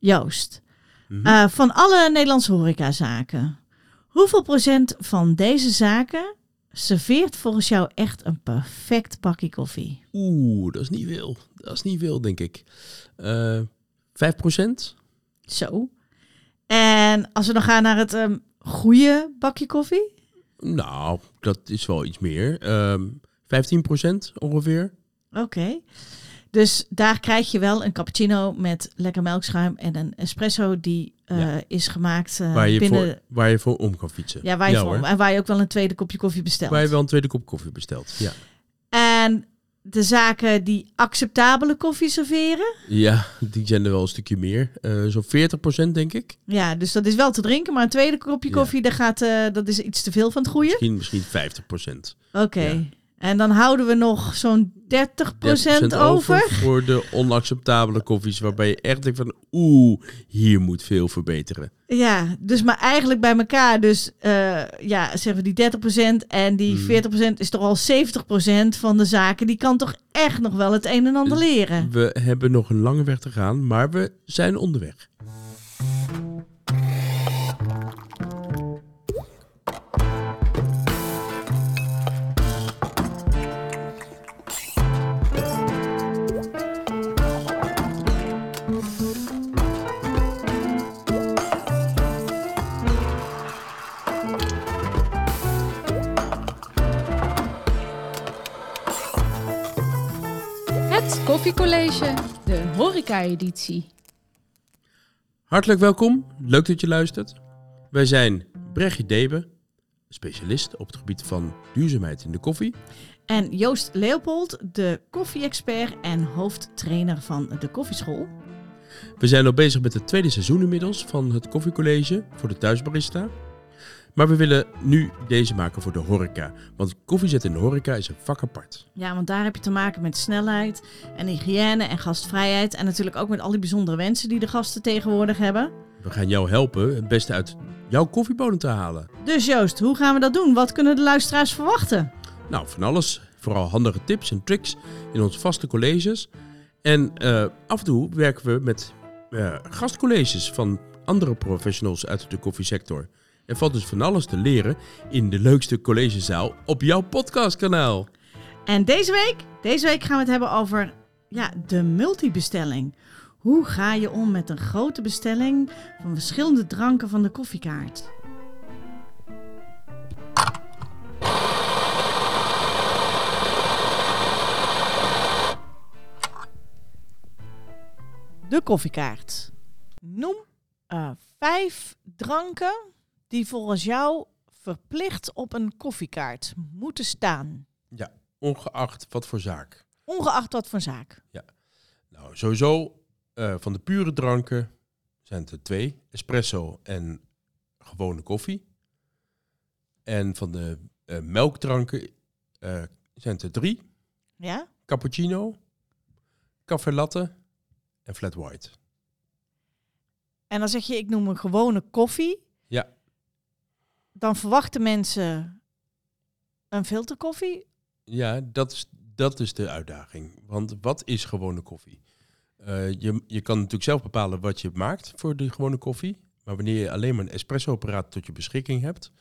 Joost, Mhm. eh, van alle Nederlandse horecazaken, hoeveel procent van deze zaken serveert volgens jou echt een perfect bakje koffie? Oeh, dat is niet veel. Dat is niet veel, denk ik. Eh 5%? Zo. En als we dan gaan naar het ehm, goede bakje koffie? Nou, dat is wel iets meer. Ehm 15% ongeveer. Oké. Dus daar krijg je wel een cappuccino met lekker melkschuim en een espresso die eh, Ja. is gemaakt eh, waar, je binnen... voor, waar je voor om kan fietsen. Ja, waar je, voor- hoor. en waar je ook wel een tweede kopje koffie bestelt. Waar je wel een tweede kop koffie bestelt. Ja, En de zaken die acceptabele koffie serveren. ja die zijn er wel een stukje meer. Eh Zo'n 40% denk ik. Ja, dus dat is wel te drinken. Maar een tweede kopje Ja. koffie, dat, gaat, dat is iets te veel van het goede. Misschien, misschien 50%. Oké. Ja. En dan houden we nog zo'n 30%, 30% over. voor de onacceptabele koffies. Waarbij je echt denkt van oeh, hier moet veel verbeteren. Ja, dus maar eigenlijk bij elkaar. Dus eh, ja, zeggen we die 30% en die Hmm. 40% is toch al 70% van de zaken. Die kan toch echt nog wel het een en ander leren. We hebben nog een lange weg te gaan, maar we zijn onderweg. Horeca-editie. Hartelijk welkom, leuk dat je luistert. Wij zijn Brechtje Debe, specialist op het gebied van duurzaamheid in de koffie. En Joost Leopold, de koffie-expert en hoofdtrainer van de koffieschool. We zijn al bezig met het tweede seizoen inmiddels van het koffiecollege voor de thuisbarista. Maar we willen nu deze maken voor de horeca. Want koffiezetten in de horeca is een vak apart. Ja, want daar heb je te maken met snelheid en hygiëne en gastvrijheid. En natuurlijk ook met al die bijzondere wensen die de gasten tegenwoordig hebben. We gaan jou helpen het beste uit jouw koffiebodem te halen. Dus Joost, hoe gaan we dat doen? Wat kunnen de luisteraars verwachten? Nou, van alles. Vooral handige tips en tricks in onze vaste colleges. En eh, af en toe werken we met eh, gastcolleges van andere professionals uit de koffiesector. Er valt dus van alles te leren in de leukste collegezaal op jouw podcastkanaal. En deze week, deze week gaan we het hebben over ja, de multibestelling. Hoe ga je om met een grote bestelling van verschillende dranken van de koffiekaart? De koffiekaart. Noem eh, vijf dranken die volgens jou verplicht op een koffiekaart moeten staan. Ongeacht wat voor zaak. Ongeacht wat voor zaak. Nou, sowieso eh, van de pure dranken zijn het er twee. Espresso en gewone koffie. En van de eh, melkdranken eh, zijn het er drie. Ja? Cappuccino, café latte en flat white. En dan zeg je, ik noem een gewone koffie. Ja. Dan verwachten mensen een filterkoffie. Ja, dat is, dat is de uitdaging. Want wat is gewone koffie? Eh, je, je kan natuurlijk zelf bepalen wat je maakt voor de gewone koffie. Maar wanneer je alleen maar een espresso-apparaat tot je beschikking hebt,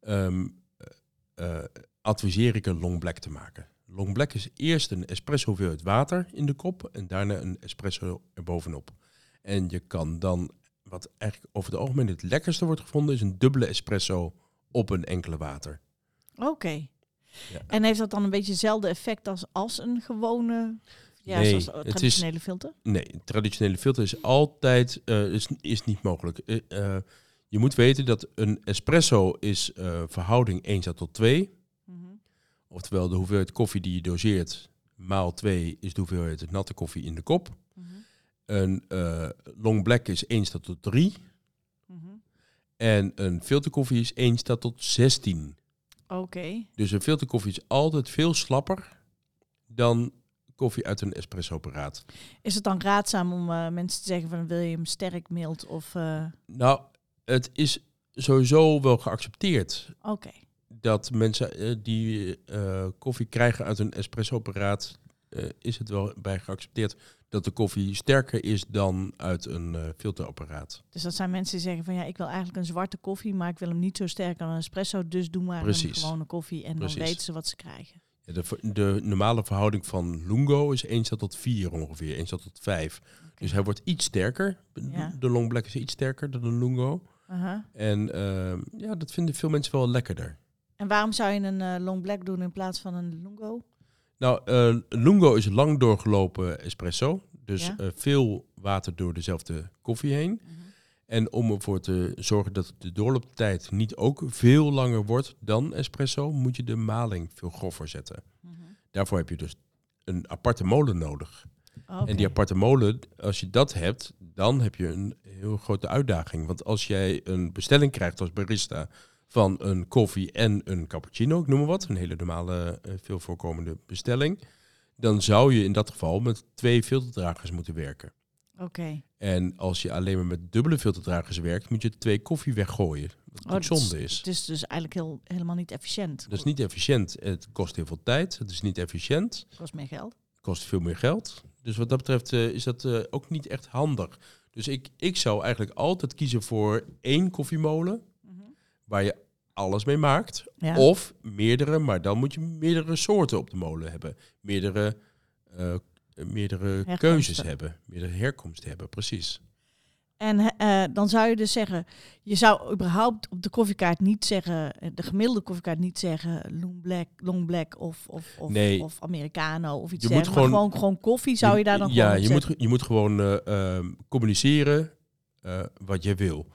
ehm, eh, eh, adviseer ik een long black te maken. Long black is eerst een espresso hoeveelheid water in de kop en daarna een espresso erbovenop. En je kan dan, wat eigenlijk over het algemeen het lekkerste wordt gevonden, is een dubbele espresso op een enkele water. Oké. Ja. En heeft dat dan een beetje hetzelfde effect als, als een gewone, ja, Nee, zoals is- traditionele filter? Nee, een traditionele filter is altijd eh, is, is niet mogelijk. Eh, eh, je moet weten dat een espresso is verhouding 1 staat tot 2. Mhm. Oftewel de hoeveelheid koffie die je doseert maal 2 is de hoeveelheid natte koffie in de kop. Een eh, long black is 1 staat tot 3. Mhm. En een filterkoffie is 1 staat tot 16. Oké. Dus een filterkoffie is altijd veel slapper dan koffie uit een espresso-apparaat. Is het dan raadzaam om eh, mensen te zeggen van wil je hem sterk, mild of... eh, Nou, het is sowieso wel geaccepteerd Oké. dat mensen die koffie krijgen uit een espresso-apparaat, is het wel bij geaccepteerd dat de koffie sterker is dan uit een eh, filterapparaat. Dus dat zijn mensen die zeggen van ja, ik wil eigenlijk een zwarte koffie, maar ik wil hem niet zo sterk dan een espresso. Dus doe maar een Precies. gewone koffie en Precies. dan weten ze wat ze krijgen. Ja, de, de normale verhouding van Lungo is 1 staat tot 4 ongeveer, 1 staat tot 5. Dus hij wordt iets sterker. Ja. De Long Black is iets sterker dan de Lungo. Aha. En ehm, ja, dat vinden veel mensen wel lekkerder. En waarom zou je een eh, long black doen in plaats van een lungo? Nou, eh, Lungo is lang doorgelopen espresso. Dus Ja. eh, veel water door dezelfde koffie heen. En om ervoor te zorgen dat de doorlooptijd niet ook veel langer wordt dan espresso, moet je de maling veel grover zetten. Mhm. Daarvoor heb je dus een aparte molen nodig. Oké. En die aparte molen, als je dat hebt, dan heb je een heel grote uitdaging. Want als jij een bestelling krijgt als barista van een koffie en een cappuccino, ik noem maar wat, een hele normale, eh, veel voorkomende bestelling, dan zou je in dat geval met twee filterdragers moeten werken. Oké. En als je alleen maar met dubbele filterdragers werkt, moet je twee koffie weggooien. Wat Oh, zonde is. Het is dus eigenlijk heel, helemaal niet efficiënt. Dat is niet efficiënt. Het kost heel veel tijd. Het is niet efficiënt. Het kost meer geld. Het kost veel meer geld. Dus wat dat betreft eh, is dat eh, ook niet echt handig. Dus ik, ik zou eigenlijk altijd kiezen voor één koffiemolen waar je alles mee maakt. Ja. Of meerdere, maar dan moet je meerdere soorten op de molen hebben. Meerdere, eh, meerdere Herkomsten. keuzes hebben. Meerdere herkomsten hebben, precies. En eh, dan zou je dus zeggen, je zou überhaupt op de koffiekaart niet zeggen, eh, de gemiddelde koffiekaart niet zeggen long black, long black of, of, of, Nee. of americano of iets dergelijks. Gewoon- gewoon, gewoon koffie zou je daar dan ja, je moet, je moet gewoon eh, ehm, communiceren wat je wil.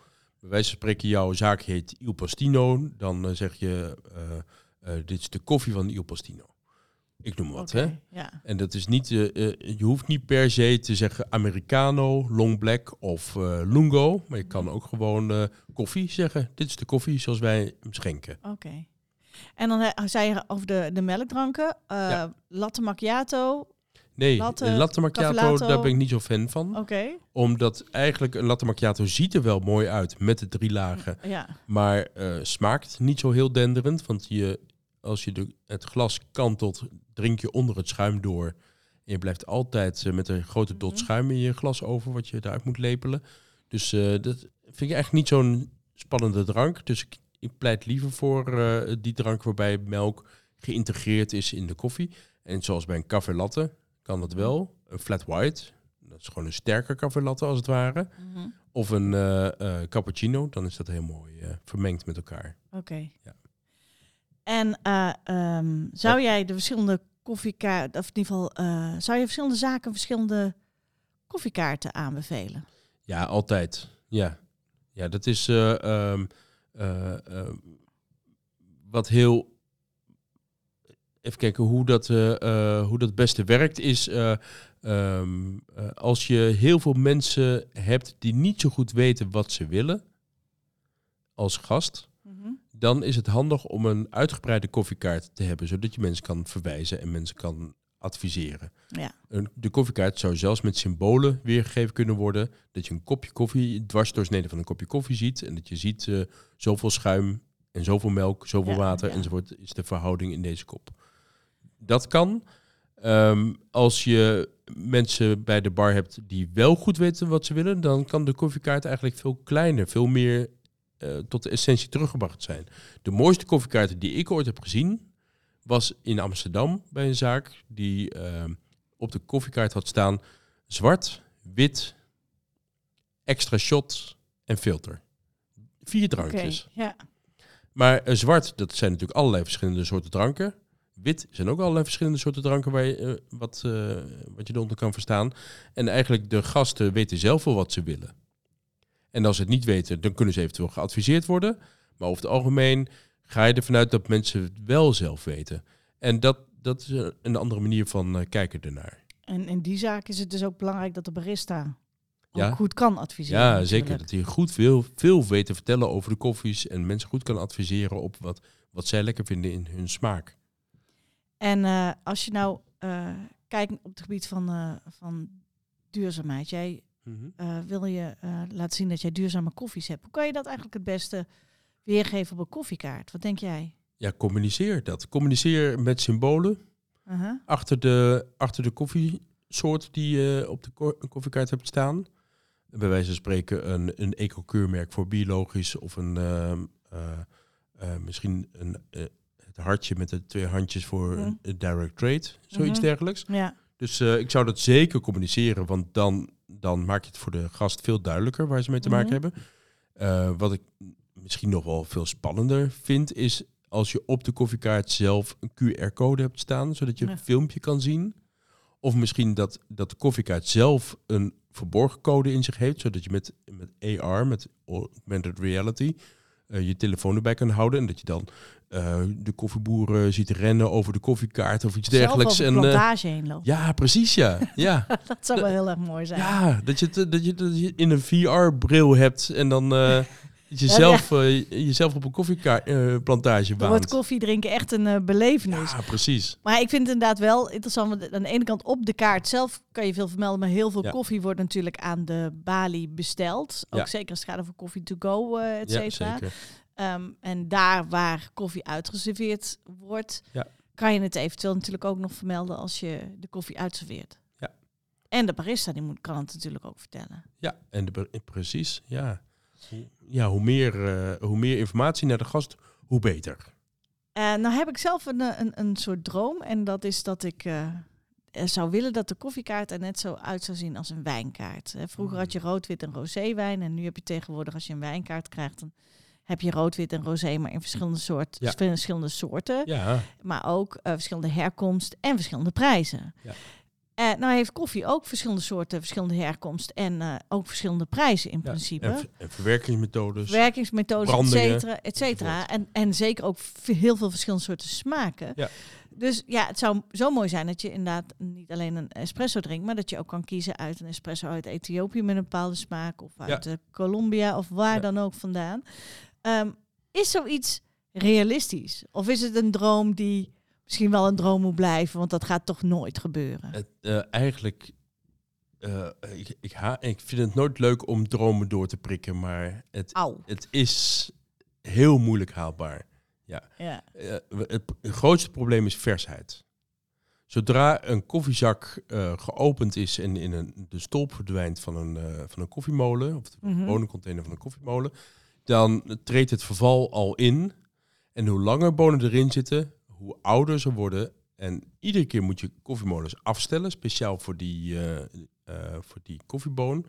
Bij wijze van spreken, jouw zaak heet Il Postino. Dan eh, zeg je, eh, eh, dit is de koffie van Il Postino. Ik noem wat, hè? Ja. En dat is niet, je hoeft niet per se te zeggen Americano, Long Black of Lungo. Maar je kan ook gewoon koffie zeggen. Dit is de koffie zoals wij hem schenken. Oké. En dan zei je over de, de melkdranken, Ja. latte macchiato. Nee, Latte, latte, macchiato, daar ben ik niet zo fan van. Oké. Omdat eigenlijk een latte macchiato ziet er wel mooi uit met de drie lagen. Ja. Maar eh, smaakt niet zo heel denderend. Want je, als je de, het glas kantelt, drink je onder het schuim door. En je blijft altijd eh, met een grote dot Mhm. schuim in je glas over, wat je eruit moet lepelen. Dus eh, dat vind ik eigenlijk niet zo'n spannende drank. Dus ik, ik pleit liever voor die drank waarbij melk geïntegreerd is in de koffie. En zoals bij een café latte kan dat wel. Een flat white, dat is gewoon een sterker café latte als het ware. Mhm. Of een eh, eh, cappuccino, dan is dat heel mooi eh, vermengd met elkaar. Oké. Ja. En eh, ehm, zou jij de verschillende koffiekaarten, of in ieder geval, zou je verschillende zaken verschillende koffiekaarten aanbevelen? Ja, altijd. Ja, ja dat is eh, ehm, eh, eh, wat heel. Even kijken hoe dat, eh, eh, hoe dat het beste werkt. Is eh, ehm, eh, als je heel veel mensen hebt die niet zo goed weten wat ze willen als gast. dan is het handig om een uitgebreide koffiekaart te hebben, zodat je mensen kan verwijzen en mensen kan adviseren. Ja. De koffiekaart zou zelfs met symbolen weergegeven kunnen worden. Dat je een kopje koffie dwarsdoorsnede van een kopje koffie ziet. En dat je ziet zoveel schuim en zoveel melk, zoveel Ja, water ja. enzovoort is de verhouding in deze kop. Dat kan. Ehm, als je mensen bij de bar hebt die wel goed weten wat ze willen, dan kan de koffiekaart eigenlijk veel kleiner, veel meer eh, tot de essentie teruggebracht zijn. De mooiste koffiekaarten die ik ooit heb gezien, was in Amsterdam bij een zaak die ehm, op de koffiekaart had staan zwart, wit, extra shot en filter. Vier Oké, drankjes. ja. Maar eh, zwart, dat zijn natuurlijk allerlei verschillende soorten dranken. Wit zijn ook allerlei verschillende soorten dranken waar je, eh, wat, eh, wat je eronder kan verstaan. En eigenlijk de gasten weten zelf wel wat ze willen. En als ze het niet weten, dan kunnen ze eventueel geadviseerd worden. Maar over het algemeen ga je ervan uit dat mensen het wel zelf weten. En dat, dat is een andere manier van eh, kijken ernaar. En in die zaak is het dus ook belangrijk dat de barista ook Ja. goed kan adviseren. Ja, natuurlijk. zeker. Dat hij goed veel, veel weet te vertellen over de koffies. En mensen goed kan adviseren op wat, wat zij lekker vinden in hun smaak. En eh, als je nou eh, kijkt op het gebied van, eh, van duurzaamheid. Jij eh, wil je laten zien dat jij duurzame koffies hebt. Hoe kan je dat eigenlijk het beste weergeven op een koffiekaart? Wat denk jij? Ja, communiceer dat. Communiceer met symbolen. Uh-huh. Achter de, achter de koffie soort die je op de ko- koffiekaart hebt staan. Bij wijze van spreken een, een eco-keurmerk voor biologisch of een ehm, eh, eh, misschien een, het hartje met de twee handjes voor een direct trade, zoiets Mhm. dergelijks. Ja. Dus eh, ik zou dat zeker communiceren, want dan, dan maak je het voor de gast veel duidelijker waar ze mee te maken Mhm. hebben. Eh, wat ik misschien nog wel veel spannender vind, is als je op de koffiekaart zelf een QR-code hebt staan, zodat je Ja. een filmpje kan zien. Of misschien dat, dat de koffiekaart zelf een verborgen code in zich heeft, zodat je met, met AR, met augmented reality, eh, je telefoon erbij kan houden. En dat je dan eh, de koffieboeren ziet rennen over de koffiekaart of iets Zelf dergelijks. En, de eh, plantage heen lopen. ja, precies, ja. ja. Dat zou wel heel erg mooi zijn. Ja, dat je, dat, je, dat je in een VR-bril hebt en dan eh, dat je Ja, zelf, eh, jezelf op een koffieplantage wordt baant. koffie drinken echt een eh, belevenis. Ja, precies. Maar ik vind het inderdaad wel interessant. Want aan de ene kant op de kaart zelf kan je veel vermelden. Maar heel veel Ja. koffie wordt natuurlijk aan de balie besteld. Ook zeker als het gaat over koffie to go, eh et Ja, cetera. Ehm, en daar waar koffie uitgeserveerd wordt, Ja. kan je het eventueel natuurlijk ook nog vermelden als je de koffie uitserveert. Ja. En de barista die moet, kan het natuurlijk ook vertellen. Ja, en de, precies, ja. Hoe- Ja, hoe meer, eh, hoe meer informatie naar de gast, hoe beter. Eh, nou heb ik zelf een, eh, een, een soort droom. En dat is dat ik zou willen dat de koffiekaart er net zo uit zou zien als een wijnkaart. Vroeger had je rood, wit en roséwijn. En nu heb je tegenwoordig, als je een wijnkaart krijgt, dan heb je rood, wit en rosé, maar in verschillende, soort, Ja. verschillende soorten. Ja, Maar ook eh, verschillende herkomst en verschillende prijzen. Ja. Eh, nou heeft koffie ook verschillende soorten, verschillende herkomst en eh, ook verschillende prijzen in ja. principe. En, en verwerkingsmethodes. Werkingsmethodes, et cetera, et cetera. En, en zeker ook heel veel verschillende soorten smaken. Ja. Dus ja, het zou zo mooi zijn dat je inderdaad niet alleen een espresso drinkt, maar dat je ook kan kiezen uit een espresso uit Ethiopië met een bepaalde smaak of uit Ja. Colombia of waar dan ook vandaan. Ehm, is zoiets realistisch? Of is het een droom die misschien wel een droom moet blijven, want dat gaat toch nooit gebeuren? Het, eh, eigenlijk, eh, ik, ik, ha ik vind het nooit leuk om dromen door te prikken, maar het, het is heel moeilijk haalbaar. Ja. Eh, we- het, het grootste probleem is versheid. Zodra een koffiezak eh, geopend is en in een, de stolp verdwijnt van een, eh, van een koffiemolen, of de bonencontainer van een koffiemolen, dan treedt het verval al in. En hoe langer bonen erin zitten, hoe ouder ze worden. En iedere keer moet je koffiemolens afstellen, speciaal voor die, eh, voor die koffieboon.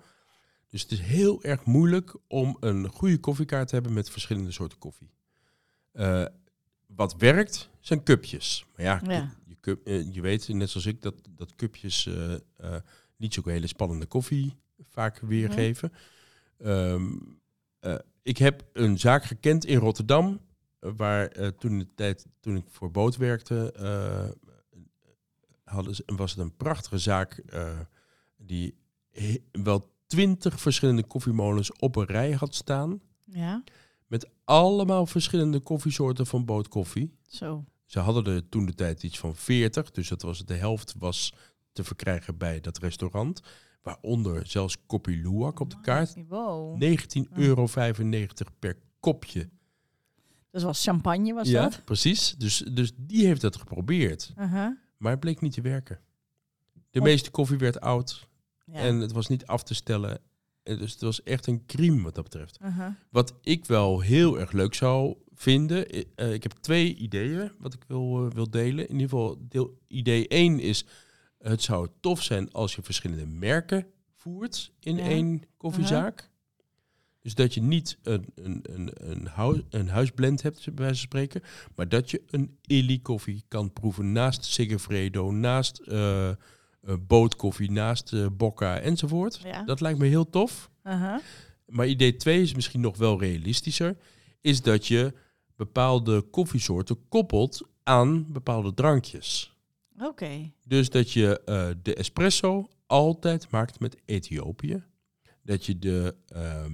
Dus het is heel erg moeilijk om een goede koffiekaart te hebben met verschillende soorten koffie. Eh, wat werkt, zijn cupjes. Maar ja, Ja. Je, cup, je weet, net zoals ik, dat, dat cupjes niet zo'n hele spannende koffie vaak weergeven. Ehm, eh, ik heb een zaak gekend in Rotterdam, eh, waar eh, toen de tijd, toen ik voor boot werkte, eh, hadden ze, was het een prachtige zaak die he- wel twintig verschillende koffiemolens op een rij had staan. Ja, Met allemaal verschillende koffiesoorten van bootkoffie. zo. Ze hadden er toen de tijd iets van 40, dus dat was de helft was te verkrijgen bij dat restaurant. Waaronder zelfs Koppie Luwak op de kaart. Wow. 19,95 euro per kopje. Dat was champagne, was ja, dat? precies. Dus, dus die heeft het geprobeerd. Maar het bleek niet te werken. De meeste koffie werd oud Ja. en het was niet af te stellen. Eh, Dus het was echt een crime wat dat betreft. Wat ik wel heel erg leuk zou vinden. i- eh, ik heb twee ideeën wat ik wil, eh, wil delen. In ieder geval, deel, idee 1 is... Het zou tof zijn als je verschillende merken voert in Ja. één koffiezaak. Dus dat je niet een, een, een, een, hu- een huisblend hebt, bij wijze van spreken. Maar dat je een Illy koffie kan proeven naast Sigefredo, naast eh eh, bootkoffie, naast eh Bocca enzovoort. Ja. Dat lijkt me heel tof. Uh-huh. Maar idee 2 is misschien nog wel realistischer. Is dat je bepaalde koffiesoorten koppelt aan bepaalde drankjes. Oké. Dus dat je eh, de espresso altijd maakt met Ethiopië. Dat je de ehm,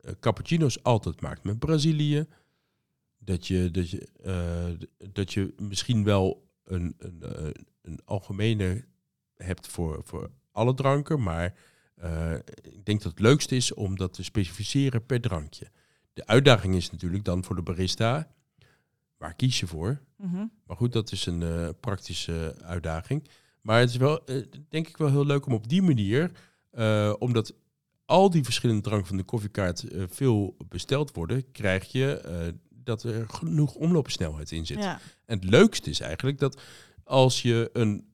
eh, cappuccino's altijd maakt met Brazilië. Dat je, dat je, eh, dat je misschien wel een, een, eh, een algemene hebt voor, voor alle dranken. Maar eh, ik denk dat het leukste is om dat te specificeren per drankje. De uitdaging is natuurlijk dan voor de barista. Waar kies je voor? Mhm. Maar goed, dat is een eh, praktische uitdaging. Maar het is wel, eh, denk ik wel heel leuk om op die manier, eh, omdat al die verschillende dranken van de koffiekaart veel besteld worden, krijg je dat er genoeg omloopsnelheid in zit. Ja. En het leukste is eigenlijk dat als je een,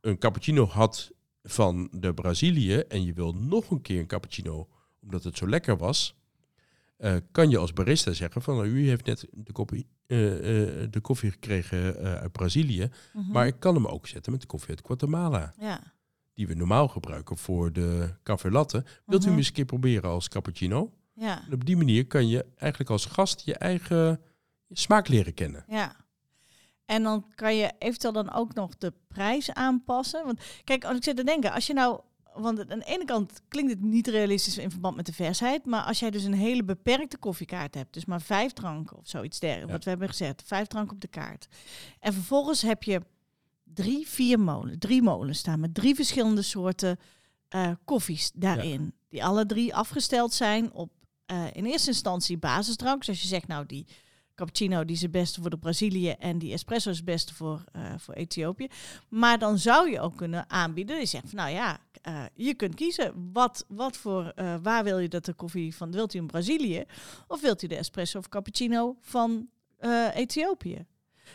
een cappuccino had van de Brazilië en je wil nog een keer een cappuccino omdat het zo lekker was, eh, kan je als barista zeggen van nou, u heeft net de koffie, eh, eh, de koffie gekregen uit Brazilië, Mhm. maar ik kan hem ook zetten met de koffie uit Guatemala, ja. die we normaal gebruiken voor de café latte. Wilt u Mhm. hem eens een keer proberen als cappuccino? Ja. En op die manier kan je eigenlijk als gast je eigen smaak leren kennen. Ja. En dan kan je eventueel dan ook nog de prijs aanpassen. Want kijk, als ik zit te denken, als je nou. Want aan de ene kant klinkt het niet realistisch in verband met de versheid. Maar als jij dus een hele beperkte koffiekaart hebt, dus maar vijf dranken of zoiets dergelijks, Ja. wat we hebben gezet, vijf dranken op de kaart. En vervolgens heb je drie, vier molen, drie molens staan met drie verschillende soorten eh, koffies daarin. Die alle drie afgesteld zijn op eh, in eerste instantie basisdrank. Dus als je zegt, nou die cappuccino die is het beste voor de Brazilië en die espresso is het beste voor, eh, voor Ethiopië. Maar dan zou je ook kunnen aanbieden. Je zegt van nou ja, eh, je kunt kiezen wat, wat voor eh, waar wil je dat de koffie van wilt u in Brazilië of wilt u de espresso of cappuccino van Ethiopië.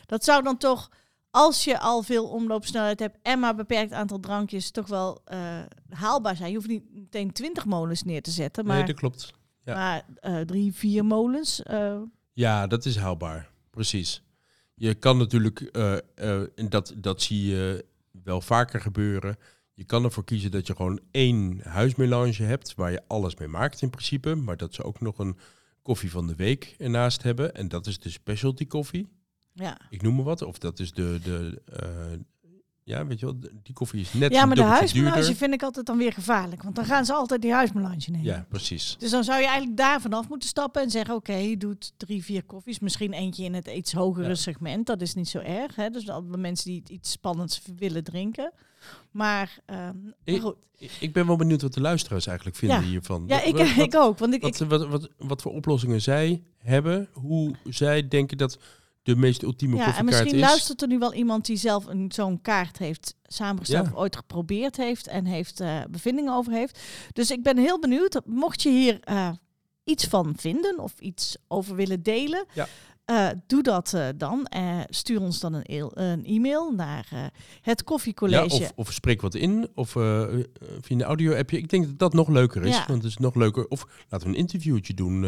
Dat zou dan toch als je al veel omloopsnelheid hebt en maar een beperkt aantal drankjes, toch wel haalbaar zijn. Je hoeft niet meteen 20 molens neer te zetten, maar, Nee, dat klopt. ja. maar drie, vier molens. Ja, dat is haalbaar. Precies. Je kan natuurlijk, eh, eh, en dat, dat zie je wel vaker gebeuren. Je kan ervoor kiezen dat je gewoon één huismelange hebt waar je alles mee maakt in principe. Maar dat ze ook nog een koffie van de week ernaast hebben. En dat is de specialty koffie. ja. Ik noem maar wat. Of dat is de, de eh, ja, weet je wel, die koffie is net ja, maar de huismelange vind ik altijd dan weer gevaarlijk. Want dan gaan ze altijd die huismelange nemen. Ja, precies. Dus dan zou je eigenlijk daar vanaf moeten stappen en zeggen: Oké, je doet drie, vier koffies. Misschien eentje in het iets hogere Ja. segment. Dat is niet zo erg. Hè? Dus alle mensen die iets spannends willen drinken. Maar, ehm, maar Ik- goed. Ik- ben wel benieuwd wat de luisteraars eigenlijk vinden Ja. hiervan. Ja, ik, wat- ik ook. Want ik, ik, Wat, wat, wat, wat voor oplossingen zij hebben, hoe zij denken dat de meest ultieme ja, en koffiekaart misschien is. luistert er nu wel iemand die zelf een, zo'n kaart heeft samengesteld Ja. of ooit geprobeerd heeft en heeft eh, bevindingen over heeft. Dus ik ben heel benieuwd. Mocht je hier eh, iets van vinden of iets over willen delen, Ja. eh, doe dat dan. Eh, stuur ons dan een, eel- een e-mail naar het ja, koffiecollege. of, of spreek wat in, of via een audio-appje. Ik denk dat dat nog leuker is, Ja. want het is nog leuker. Of laten we een interviewtje doen.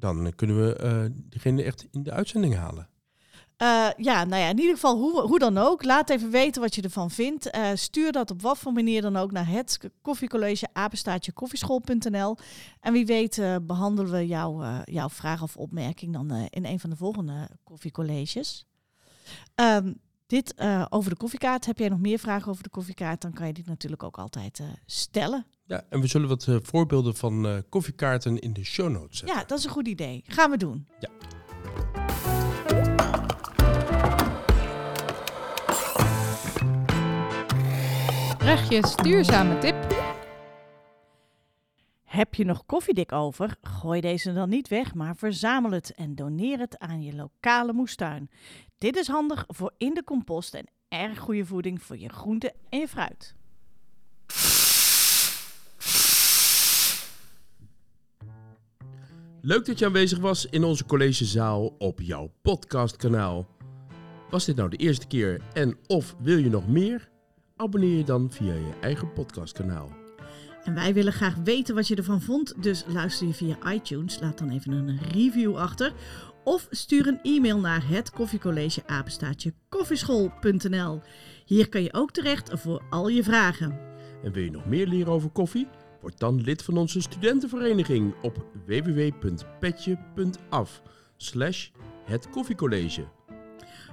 Dan kunnen we eh, diegene echt in de uitzending halen. Eh, ja, nou ja, in ieder geval, hoe, hoe dan ook. Laat even weten wat je ervan vindt. Eh, stuur dat op wat voor manier dan ook naar het koffiecollege. En wie weet eh, behandelen we jouw, eh, jouw vraag of opmerking dan in een van de volgende koffiecolleges. Ehm, dit over de koffiekaart. Heb jij nog meer vragen over de koffiekaart? Dan kan je die natuurlijk ook altijd stellen. Ja, en we zullen wat eh, voorbeelden van eh, koffiekaarten in de show notes zetten. Ja, dat is een goed idee. Gaan we doen. Rechtjes duurzame tip. Heb je nog koffiedik over? Gooi deze dan niet weg, maar verzamel het en doneer het aan je lokale moestuin. Dit is handig voor in de compost en erg goede voeding voor je groente en je fruit. Leuk dat je aanwezig was in onze collegezaal op jouw podcastkanaal. Was dit nou de eerste keer en of wil je nog meer? Abonneer je dan via je eigen podcastkanaal. En wij willen graag weten wat je ervan vond, dus luister je via iTunes. Laat dan even een review achter. Of stuur een e-mail naar het koffiecollege koffieschool.nl. Hier kan je ook terecht voor al je vragen. En wil je nog meer leren over koffie? Word dan lid van onze studentenvereniging op www.petje.af het.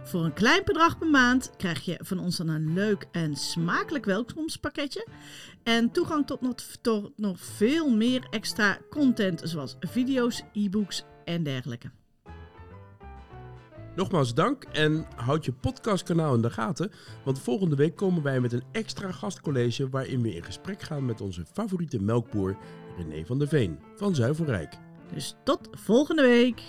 Voor een klein bedrag per maand krijg je van ons dan een leuk en smakelijk welkomstpakketje. En toegang tot nog veel meer extra content, zoals video's, e-books en dergelijke. Nogmaals dank en houd je podcastkanaal in de gaten, want volgende week komen wij met een extra gastcollege waarin we in gesprek gaan met onze favoriete melkboer René van der Veen van Zuivelrijk. Dus tot volgende week!